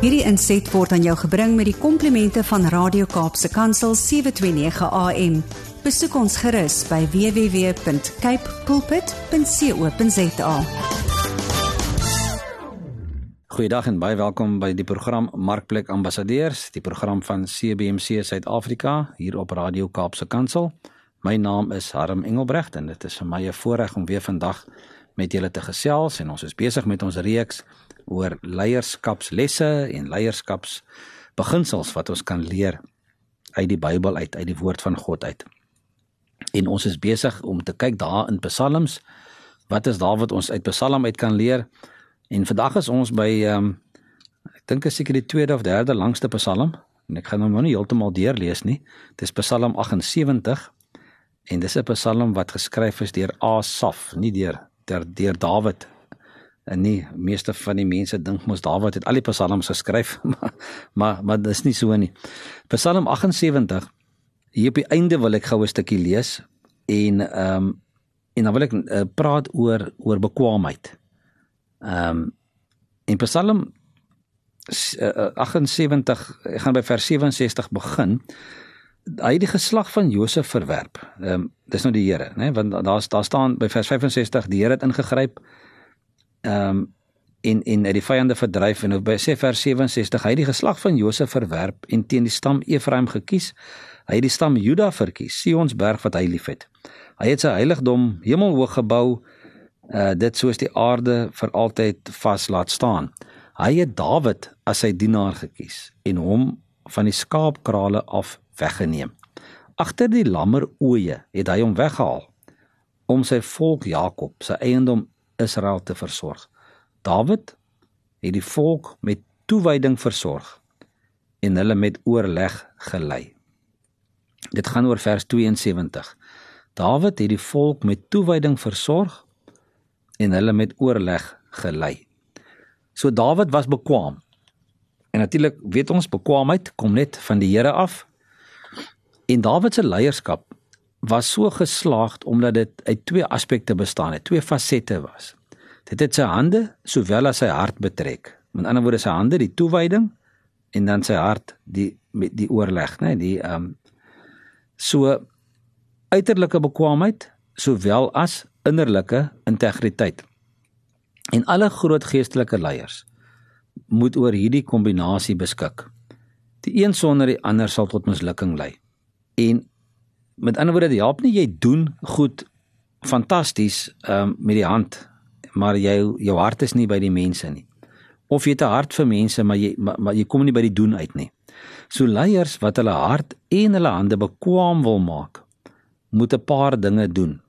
Hierdie inset word aan jou gebring met die komplimente van Radio Kaapse Kansel 729 AM. Besoek ons gerus by www.cape pulpit.co.za. Goeiedag en baie welkom by die program Markplek Ambassadeurs, die program van CBC Suid-Afrika hier op Radio Kaapse Kansel. My naam is Harm Engelbrecht en dit is vir my 'n voorreg om weer vandag met julle te gesels en ons is besig met ons reeks oor leierskapslesse en leierskapsbeginsels wat ons kan leer uit die Bybel uit, uit die woord van God uit. En ons is besig om te kyk daar in Psalms. Wat is daar wat ons uit Psalm uit kan leer? En vandag is ons by ehm um, ek dink is seker die tweede of derde langste Psalm en ek gaan hom nou nie heeltemal deurlees nie. Dit is Psalm 78 en dis 'n Psalm wat geskryf is deur Asaf, nie deur deur, Dawid en nie meeste van die mense dink mos Dawid het al die psalms geskryf maar maar maar dis nie so nie. Psalm 78 hier op die einde wil ek gou 'n stukkie lees en ehm um, en dan wil ek uh, praat oor oor bekwaamheid. Ehm um, in Psalm uh, 78 ek gaan by vers 67 begin. Hy het die geslag van Josef verwerp. Ehm um, dis nou die Here, né? Want daar daar staan by vers 65 die Here het ingegryp ehm um, en en uit die vyande verdryf en by sê vers 67 hy die geslag van Josef verwerp en teen die stam Efraim gekies. Hy het die stam Juda verkies, Sion's berg wat hy liefhet. Hy het sy heiligdom hemelhoog gebou, uh dit soos die aarde vir altyd vas laat staan. Hy het Dawid as sy dienaar gekies en hom van die skaapkrale af weggeneem. Agter die lammer oeye het hy hom weggehaal om sy volk Jakob, sy eiendom Israel te versorg. Dawid het die volk met toewyding versorg en hulle met oorleg gelei. Dit gaan oor vers 72. Dawid het die volk met toewyding versorg en hulle met oorleg gelei. So Dawid was bekwam. En natuurlik weet ons bekwaamheid kom net van die Here af. En Dawid se leierskap was so geslaagd omdat dit uit twee aspekte bestaan het, twee fasette was. Dit het sy hande sowel as sy hart betrek. Met ander woorde sy hande die toewyding en dan sy hart die met die oorleg, né, nee, die ehm um, so uiterlike bekwaamheid sowel as innerlike integriteit. En alle groot geestelike leiers moet oor hierdie kombinasie beskik. Die een sonder die ander sal tot mislukking lei. En met ander woorde, dit help nie jy doen goed fantasties um, met die hand, maar jy jou hart is nie by die mense nie. Of jy het 'n hart vir mense, maar jy maar, maar jy kom nie by die doen uit nie. So leiers wat hulle hart en hulle hande bekwam wil maak, moet 'n paar dinge doen.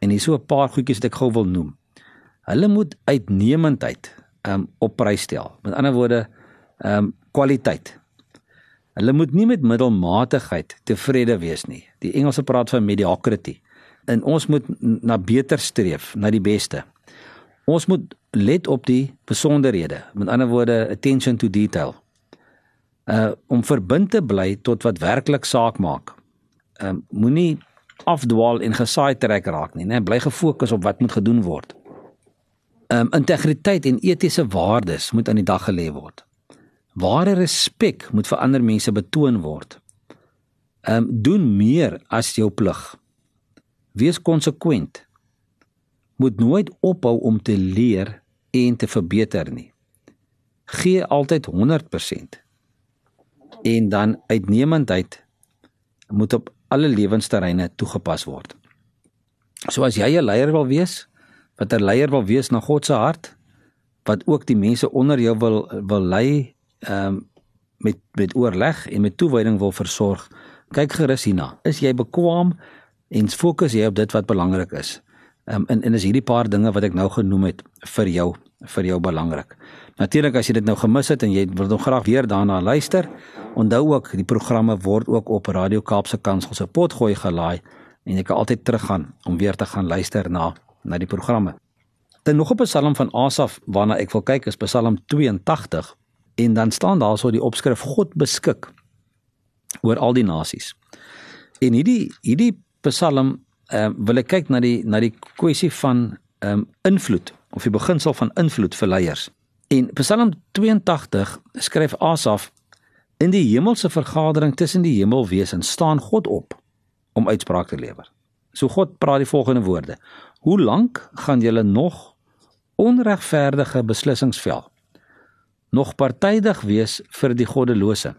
En hier so 'n paar goedjies wat ek gou wil noem. Hulle moet uitnemendheid um op prys stel. Met ander woorde, um kwaliteit. Hulle moet nie met middelmatigheid tevrede wees nie. Die Engelse praat van mediocrity. En ons moet na beter streef, na die beste. Ons moet let op die besonderhede. Met ander woorde, attention to detail. Uh om verbind te bly tot wat werklik saak maak. Um moenie afdwaal en gesaai trek raak nie, né? Bly gefokus op wat moet gedoen word. Um integriteit en etiese waardes moet aan die dag gelê word. Ware respek moet vir ander mense betoon word. Ehm um, doen meer as jou plig. Wees konsekwent. Moet nooit ophou om te leer en te verbeter nie. Gee altyd 100%. En dan uitnemendheid moet op alle lewensterreine toegepas word. So as jy 'n leier wil wees, wat 'n leier wil wees na God se hart, wat ook die mense onder jou wil wil lei ehm um, met met oorleg en met toewyding wil versorg. Kyk gerus hierna. Is jy bekwam en fokus jy op dit wat belangrik is? Ehm um, en en is hierdie paar dinge wat ek nou genoem het vir jou vir jou belangrik. Natuurlik as jy dit nou gemis het en jy wil nog graag weer daarna luister, onthou ook die programme word ook op Radio Kaapse Kansel se potgooi gelaai en jy kan altyd teruggaan om weer te gaan luister na na die programme. Dan nog op 'n Psalm van Asaf waarna ek wil kyk is Psalm 82 en dan staan daar so die opskrif God beskik oor al die nasies. En hierdie hierdie Psalm ehm uh, wil ek kyk na die na die kwessie van ehm um, invloed of die beginsel van invloed vir leiers. In Psalm 82 skryf Asaf in die hemelse vergadering tussen die hemelwesens staan God op om uitspraak te lewer. So God praat die volgende woorde: Hoe lank gaan julle nog onregverdige beslissings vel? Nog partydig wees vir die goddelose?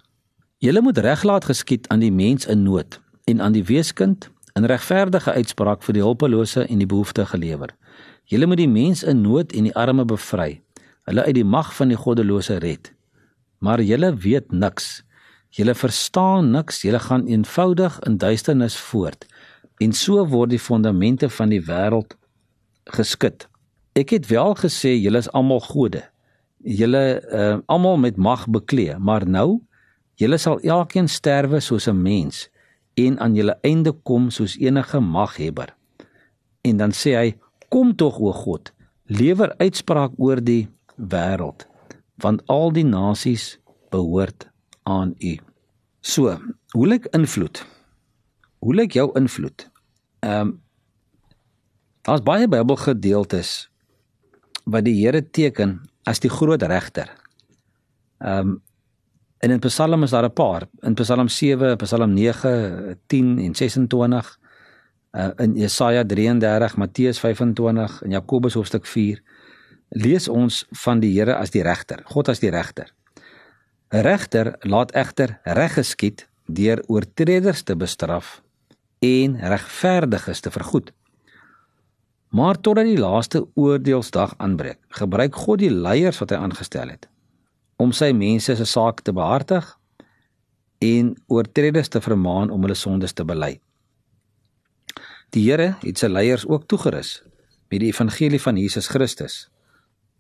Julle moet reglaat geskied aan die mens in nood en aan die weeskind in regverdige uitspraak vir die hulpelose en die behoeftige gelewer. Julle moet die mens in nood en die arme bevry, hulle uit die mag van die goddelose red. Maar julle weet niks. Julle verstaan niks. Julle gaan eenvoudig in duisternis voort en so word die fondamente van die wêreld geskit. Ek het wel gesê julle is almal gode. Julle uh, almal met mag beklee, maar nou julle sal elkeen sterwe soos 'n mens en aan julle einde kom soos enige maghebber. En dan sê hy: Kom tog o God, lewer uitspraak oor die wêreld, want al die nasies behoort aan U. So, hoe lyk invloed? Hoe lyk jou invloed? Ehm um, daar's baie Bybelgedeeltes wat die Here teken as die groot regter. Ehm um, en in Psalm is daar 'n paar. In Psalm 7, Psalm 9, 10 en 26 uh, in Jesaja 33, Matteus 25 en Jakobus hoofstuk 4 lees ons van die Here as die regter, God as die regter. 'n Regter laat egter reg geskied deur oortreders te bestraf en regverdiges te vergoed. Maar totdat die laaste oordeelsdag aanbreek, gebruik God die leiers wat hy aangestel het om sy mense se saak te behartig en oortreders te vermaan om hulle sondes te bely. Die Here het sy leiers ook toegerus met die evangelie van Jesus Christus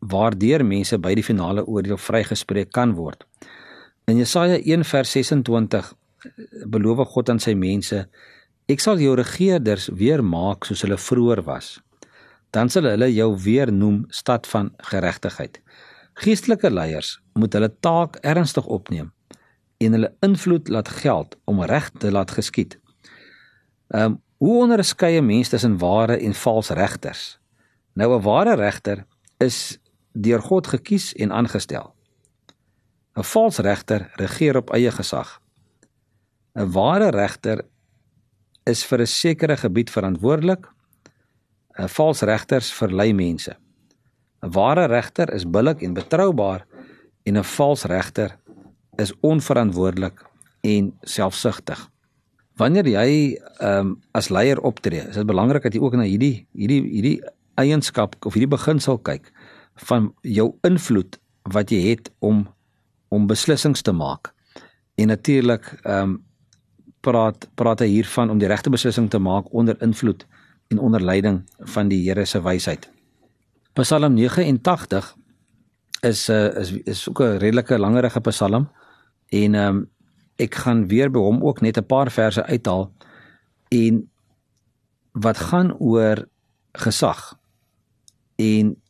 waardeur mense by die finale oordeel vrygespreek kan word. In Jesaja 1 vers 26 beloof God aan sy mense: Ek sal jou regerders weer maak soos hulle vroeër was. Dan sal hulle jou weer noem stad van geregtigheid. Geestelike leiers moet hulle taak ernstig opneem en hulle invloed laat geld om reg te laat geskied. Ehm um, Hoe onderskei 'n mens tussen ware en vals regters? Nou 'n ware regter is deur God gekies en aangestel. 'n Vals regter regeer op eie gesag. 'n Ware regter is vir 'n sekere gebied verantwoordelik. 'n Vals regters verlei mense. 'n Ware regter is billik en betroubaar en 'n vals regter is onverantwoordelik en selfsugtig wanneer jy ehm um, as leier optree, is dit belangrik dat jy ook na hierdie hierdie hierdie eienskap of hierdie beginsel kyk van jou invloed wat jy het om om beslissings te maak. En natuurlik ehm um, praat praat hy hiervan om die regte beslissing te maak onder invloed en onder leiding van die Here se wysheid. Psalm 89 is 'n uh, eh, is is ook 'n redelike langerige psalm en ehm um, ek gaan weer by hom ook net 'n paar verse uithaal en wat gaan oor gesag en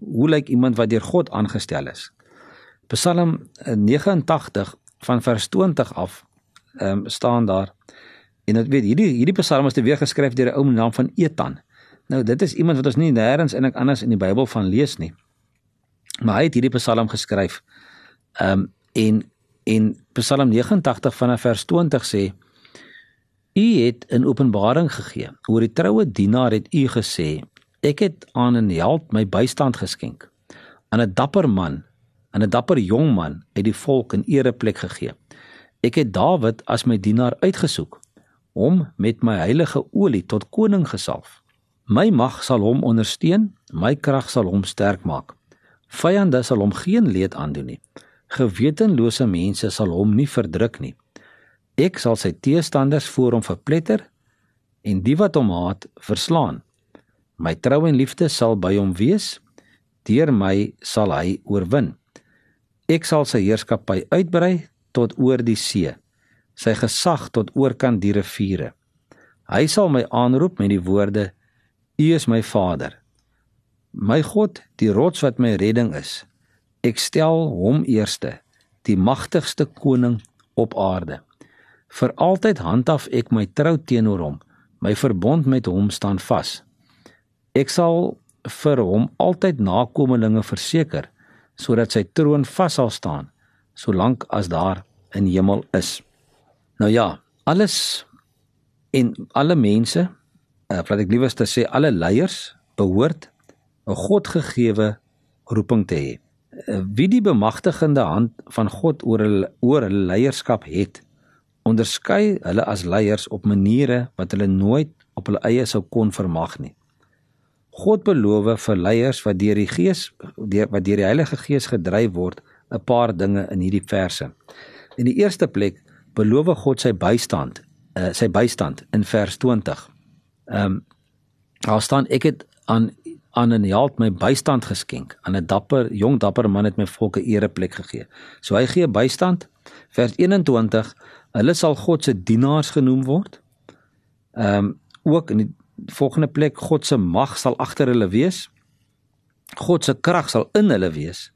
hoe lyk iemand wat deur God aangestel is. Psalm 89 van vers 20 af ehm um, staan daar en dit weet hierdie hierdie psalm is te weer geskryf deur 'n ou naam van Etan. Nou dit is iemand wat ons nie nêrens eintlik anders in die Bybel van lees nie. Maar hy het hierdie psalm geskryf. Ehm um, en En Psalm 89 vanaf vers 20 sê: U het in openbaring gegee. Oor die troue dienaar het u gesê: Ek het aan 'n held my bystand geskenk. Aan 'n dapper man, aan 'n dapper jong man uit die volk 'n ereplek gegee. Ek het Dawid as my dienaar uitgesoek, hom met my heilige olie tot koning gesalf. My mag sal hom ondersteun, my krag sal hom sterk maak. Vyande sal hom geen leed aandoen nie. Gewetenlose mense sal hom nie verdruk nie. Ek sal sy teestanders voor hom verpletter en die wat hom haat verslaan. My trou en liefde sal by hom wees. Deur my sal hy oorwin. Ek sal sy heerskappy uitbrei tot oor die see, sy gesag tot oorkant die riviere. Hy sal my aanroep met die woorde: U is my Vader. My God, die rots wat my redding is. Ek stel hom eerste, die magtigste koning op aarde. Vir altyd handhaf ek my trou teenoor hom. My verbond met hom staan vas. Ek sal vir hom altyd nakommelinge verseker. sodat sy troon vas sal staan solank as daar 'n hemel is. Nou ja, alles en alle mense, uh, wat ek liewer sê alle leiers behoort 'n Godgegewe roeping te hê. Uh, wie die bemagtigende hand van God oor hulle oor hulle leierskap het, onderskei hulle as leiers op maniere wat hulle nooit op hulle eie sou kon vermag nie. God beloof vir leiers wat deur die Gees deur wat deur die Heilige Gees gedryf word 'n paar dinge in hierdie verse. In die eerste plek beloof God sy bystand, uh, sy bystand in vers 20. Ehm um, daar staan ek het aan aan 'n held my bystand geskenk, aan 'n dapper jong dapper man het my volke ereplek gegee. So hy gee bystand. Vers 21, hulle sal God se dienaars genoem word. Ehm um, ook in die volgende plek God se mag sal agter hulle wees. God se krag sal in hulle wees.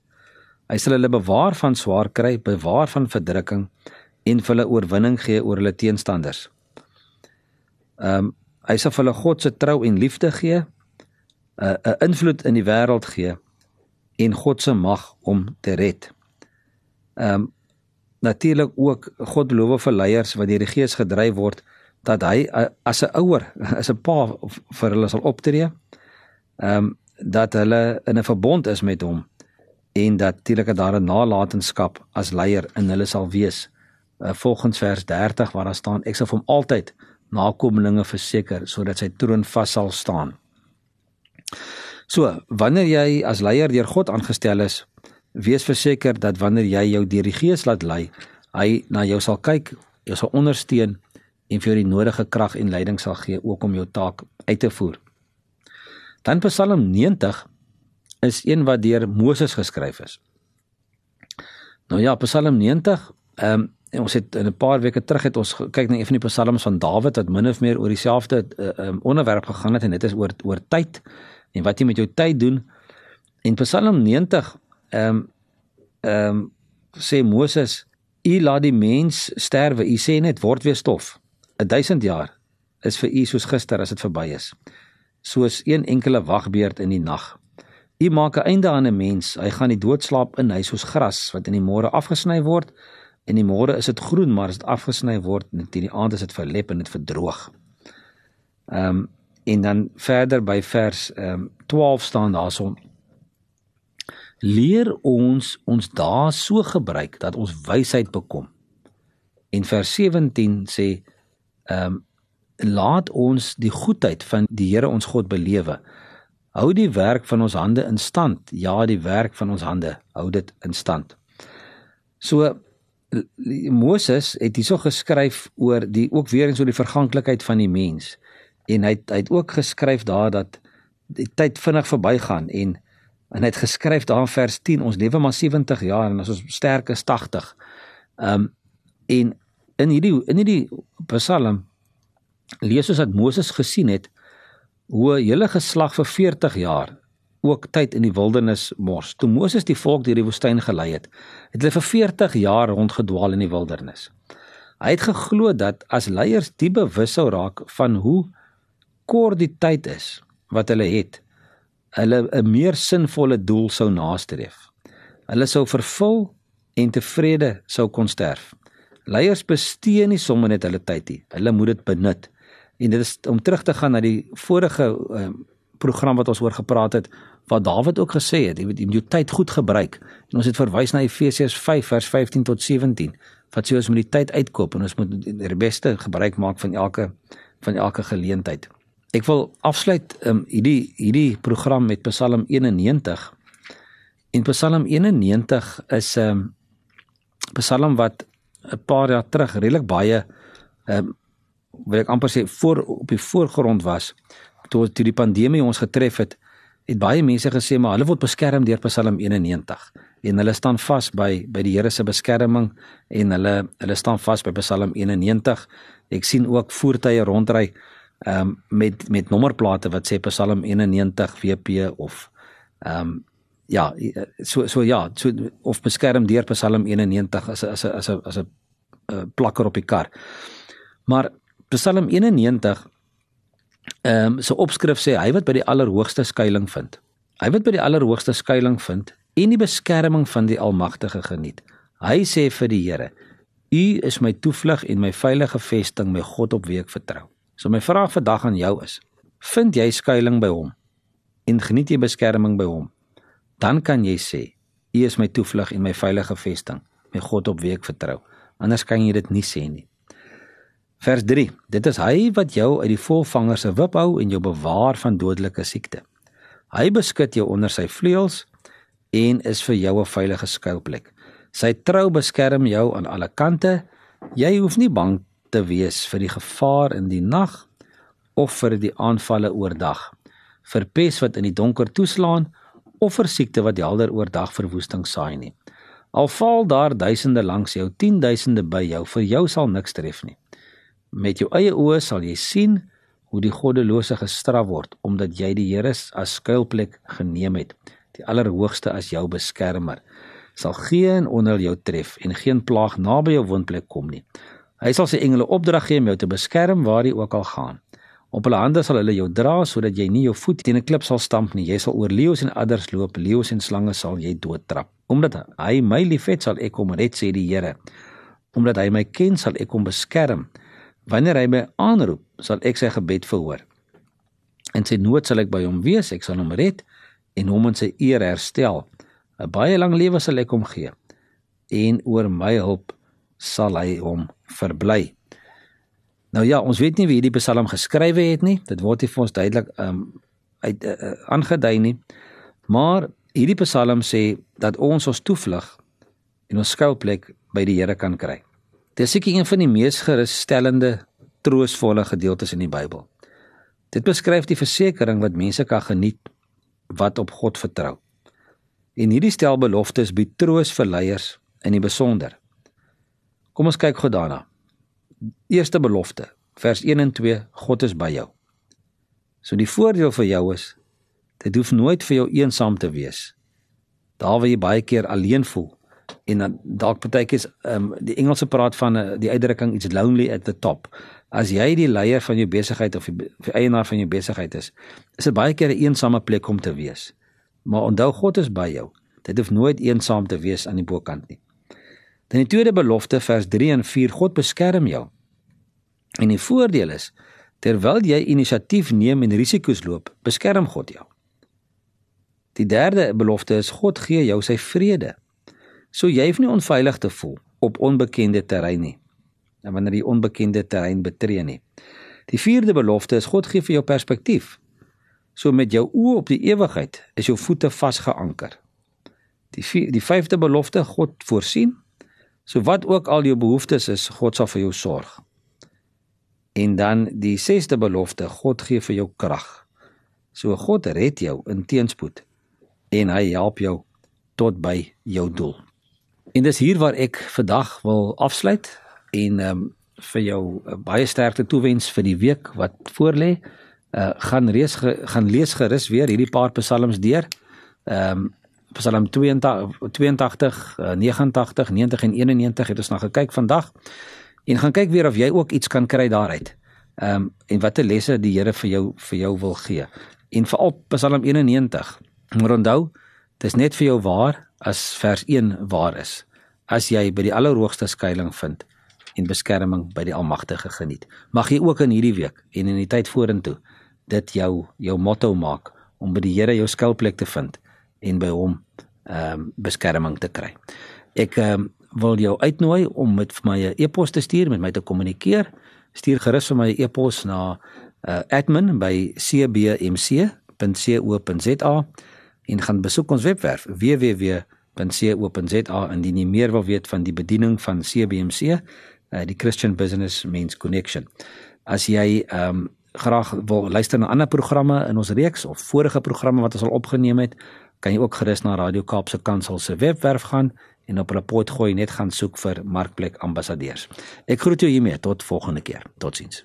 Hy sal hulle bewaar van swaar kry, bewaar van verdrukking en vir hulle oorwinning gee oor hulle teenstanders. Ehm um, hy sal vir hulle God se trou en liefde gee, 'n uh, 'n invloed in die wêreld gee en God se mag om te red. Ehm um, natuurlik ook God beloof vir leiers wat deur die Gees gedryf word dat hy uh, as 'n ouer, as 'n pa vir hulle sal optree. Ehm um, dat hulle in 'n verbond is met hom en dat natuurlik daar 'n nalatenskap as leier in hulle sal wees. Uh, volgens vers 30 waar daar staan ek sal vir hom altyd nakommelinge verseker sodat sy troon vas sal staan. So, wanneer jy as leier deur God aangestel is, wees verseker dat wanneer jy jou deur die Gees laat lei, hy na jou sal kyk, jou sal ondersteun en vir jou die nodige krag en leiding sal gee ook om jou taak uit te voer. Dan Psalm 90 is een wat deur Moses geskryf is. Nou ja, Psalm 90, ehm um, ons het in 'n paar weke terug het ons kyk na een van die psalms van Dawid wat min of meer oor dieselfde uh, um, onderwerp gegaan het en dit is oor oor tyd en wat jy met jou tyd doen. En Psalm 90 ehm um, ehm um, sê Moses, "U laat die mens sterwe, u sê net word weer stof. 1000 jaar is vir u soos gister as dit verby is." Soos een enkele wagbeerd in die nag. U maak 'n einde aan 'n mens. Hy gaan die doodslaap in, hy soos gras wat in die môre afgesny word. In die môre is dit groen, maar as dit afgesny word, in die aand is dit verlep en dit verdroog. Ehm um, en dan verder by vers ehm um, 12 staan daarson leer ons ons dae so gebruik dat ons wysheid bekom. En vers 17 sê ehm um, laat ons die goedheid van die Here ons God belewe. Hou die werk van ons hande in stand. Ja, die werk van ons hande hou dit in stand. So Moses het hierso geskryf oor die ook weer eens oor die verganklikheid van die mens. En hy het, hy het ook geskryf daar dat die tyd vinnig verbygaan en en hy het geskryf daar in vers 10 ons lewe maar 70 jaar en ons sterk is 80. Ehm um, en in hierdie in hierdie Psalm lees ons dat Moses gesien het hoe hele geslag vir 40 jaar ook tyd in die wildernis mors. Toe Moses die volk deur die woestyn gelei het, het hulle vir 40 jaar rondgedwaal in die wildernis. Hy het geglo dat as leiers die bewus sou raak van hoe kort die tyd is wat hulle het, hulle 'n meer sinvolle doel sou nastreef. Hulle sou vervul en tevrede sou kon sterf. Leiers bestee nie sommer net hulle tyd nie. Hulle moet dit benut. En dit is om terug te gaan na die vorige uh, program wat ons oor gepraat het wat Dawid ook gesê het, jy moet jou tyd goed gebruik. En ons het verwys na Efesiërs 5 vers 15 tot 17 wat sê ons moet die tyd uitkoop en ons moet die beste gebruik maak van elke van elke geleentheid. Ek wil afsluit um, hierdie hierdie program met Psalm 91. En Psalm 91 is 'n um, Psalm wat 'n paar jaar terug redelik baie um, wil ek amper sê voor op die voorgrond was toe toe die pandemie ons getref het het baie mense gesê maar hulle word beskerm deur Psalm 91 en hulle staan vas by by die Here se beskerming en hulle hulle staan vas by Psalm 91 ek sien ook voertuie rondry um, met met nommerplate wat sê Psalm 91 WP of ehm um, ja so so ja so of beskerm deur Psalm 91 as as as 'n as 'n eh, plakker op die kar. Maar Psalm 91 ehm um, so opskrif sê hy wat by die allerhoogste skuilings vind. Hy wat by die allerhoogste skuilings vind en die beskerming van die Almagtige geniet. Hy sê vir die Here: U is my toevlug en my veilige vesting, my God op wie ek vertrou. So my vraag vandag aan jou is: Vind jy skuilings by hom en geniet jy beskerming by hom? Dan kan jy sê: U is my toevlug en my veilige vesting, my God op wie ek vertrou. Anders kan jy dit nie sê nie. Vers 3. Dit is hy wat jou uit die volvanger se wip hou en jou bewaar van dodelike siekte. Hy beskud jou onder sy vleuels en is vir jou 'n veilige skuilplek. Sy trou beskerm jou aan alle kante. Jy hoef nie bang te wees vir die gevaar in die nag of vir die aanvalle oordag, vir pes wat in die donker toeslaan of vir siekte wat helder oordag verwoesting saai nie. Al val daar duisende langs jou, 10000de by jou, vir jou sal niks tref nie. Met jou eie oë sal jy sien hoe die goddelose gestraf word omdat jy die Here as skuilplek geneem het, die Allerhoogste as jou beskermer. Sal geen onheil jou tref en geen plaag naby jou woonplek kom nie. Hy sal sy engele opdrag gee om jou te beskerm waar jy ook al gaan. Op hulle hande sal hulle jou dra sodat jy nie jou voet teen 'n klip sal stamp nie. Jy sal oor leeu's en adders loop, leeu's en slange sal jy doodtrap. Omdat hy my liefhet, sal ek hom red, sê die Here. Omdat hy my ken, sal ek hom beskerm. Wanneer hy my aanroep, sal ek sy gebed verhoor. En sy nood sal ek by hom wees, ek sal hom red en hom in sy eer herstel. 'n Baie lang lewe sal ek hom gee en oor my hulp sal hy hom verbly. Nou ja, ons weet nie wie hierdie Psalm geskrywe het nie. Dit word nie vir ons duidelik um uit uh, uh, aangedui nie. Maar hierdie Psalm sê dat ons ons toevlug en ons skuilplek by die Here kan kry. Dit is seker een van die mees gerusstellende, troostvolle gedeeltes in die Bybel. Dit beskryf die versekering wat mense kan geniet wat op God vertrou. En hierdie stel beloftes bied troos vir leiers in die besonder. Kom ons kyk gou daarna. Eerste belofte, vers 1 en 2, God is by jou. So die voordeel vir jou is dit hoef nooit vir jou eensaam te wees. Daar waar jy baie keer alleen voel en dan dalk partykeer is um, die Engelse praat van uh, die uitdrukking it's lonely at the top. As jy die leier van jou besigheid of die, die eienaar van jou besigheid is, is dit baie keer 'n eensame plek om te wees. Maar onthou God is by jou. Dit hoef nooit eensaam te wees aan die bokant nie. Dan die tweede belofte vers 3 en 4 God beskerm jou. En die voordeel is terwyl jy inisiatief neem en risiko's loop, beskerm God jou. Die derde belofte is God gee jou sy vrede. So jy hoef nie onveilig te voel op onbekende terrein nie. En wanneer jy onbekende terrein betree nie. Die vierde belofte is God gee vir jou perspektief. So met jou oë op die ewigheid is jou voete vasgeanker. Die vier, die vyfde belofte God voorsien So wat ook al jou behoeftes is, God sal vir jou sorg. En dan die sesde belofte, God gee vir jou krag. So God red jou in teenspoed en hy help jou tot by jou doel. En dis hier waar ek vandag wil afsluit en ehm um, vir jou uh, baie sterkte toewens vir die week wat voorlê. Uh gaan reis ge, gaan lees gerus weer hierdie paar psalms deur. Ehm um, Psalm 82 82 89 90 en 91 het ons na gekyk vandag en gaan kyk weer of jy ook iets kan kry daaruit. Ehm um, en watter lesse die Here vir jou vir jou wil gee. En veral Psalm 91. Maar onthou, dit is net vir jou waar as vers 1 waar is. As jy by die allerhoogste skuilings vind en beskerming by die Almagtige geniet. Mag jy ook in hierdie week en in die tyd vorentoe dit jou jou motto maak om by die Here jou skuilplek te vind en by hom ehm um, beskerming te kry. Ek ehm um, wil jou uitnooi om met my 'n e-pos te stuur met my te kommunikeer. Stuur gerus vir my 'n e-pos na uh, admin by cbmc.co.za en gaan besoek ons webwerf www.co.za indien jy meer wil weet van die bediening van CBMC, eh, die Christian Business Means Connection. As jy ehm um, graag wil luister na ander programme in ons reeks of vorige programme wat ons al opgeneem het, kan jy ook gerus na Radio Kaapse Kansel se webwerf gaan en op hulle pot gooi net gaan soek vir Markplek ambassadeurs. Ek groet jou hiermee tot volgende keer. Totsiens.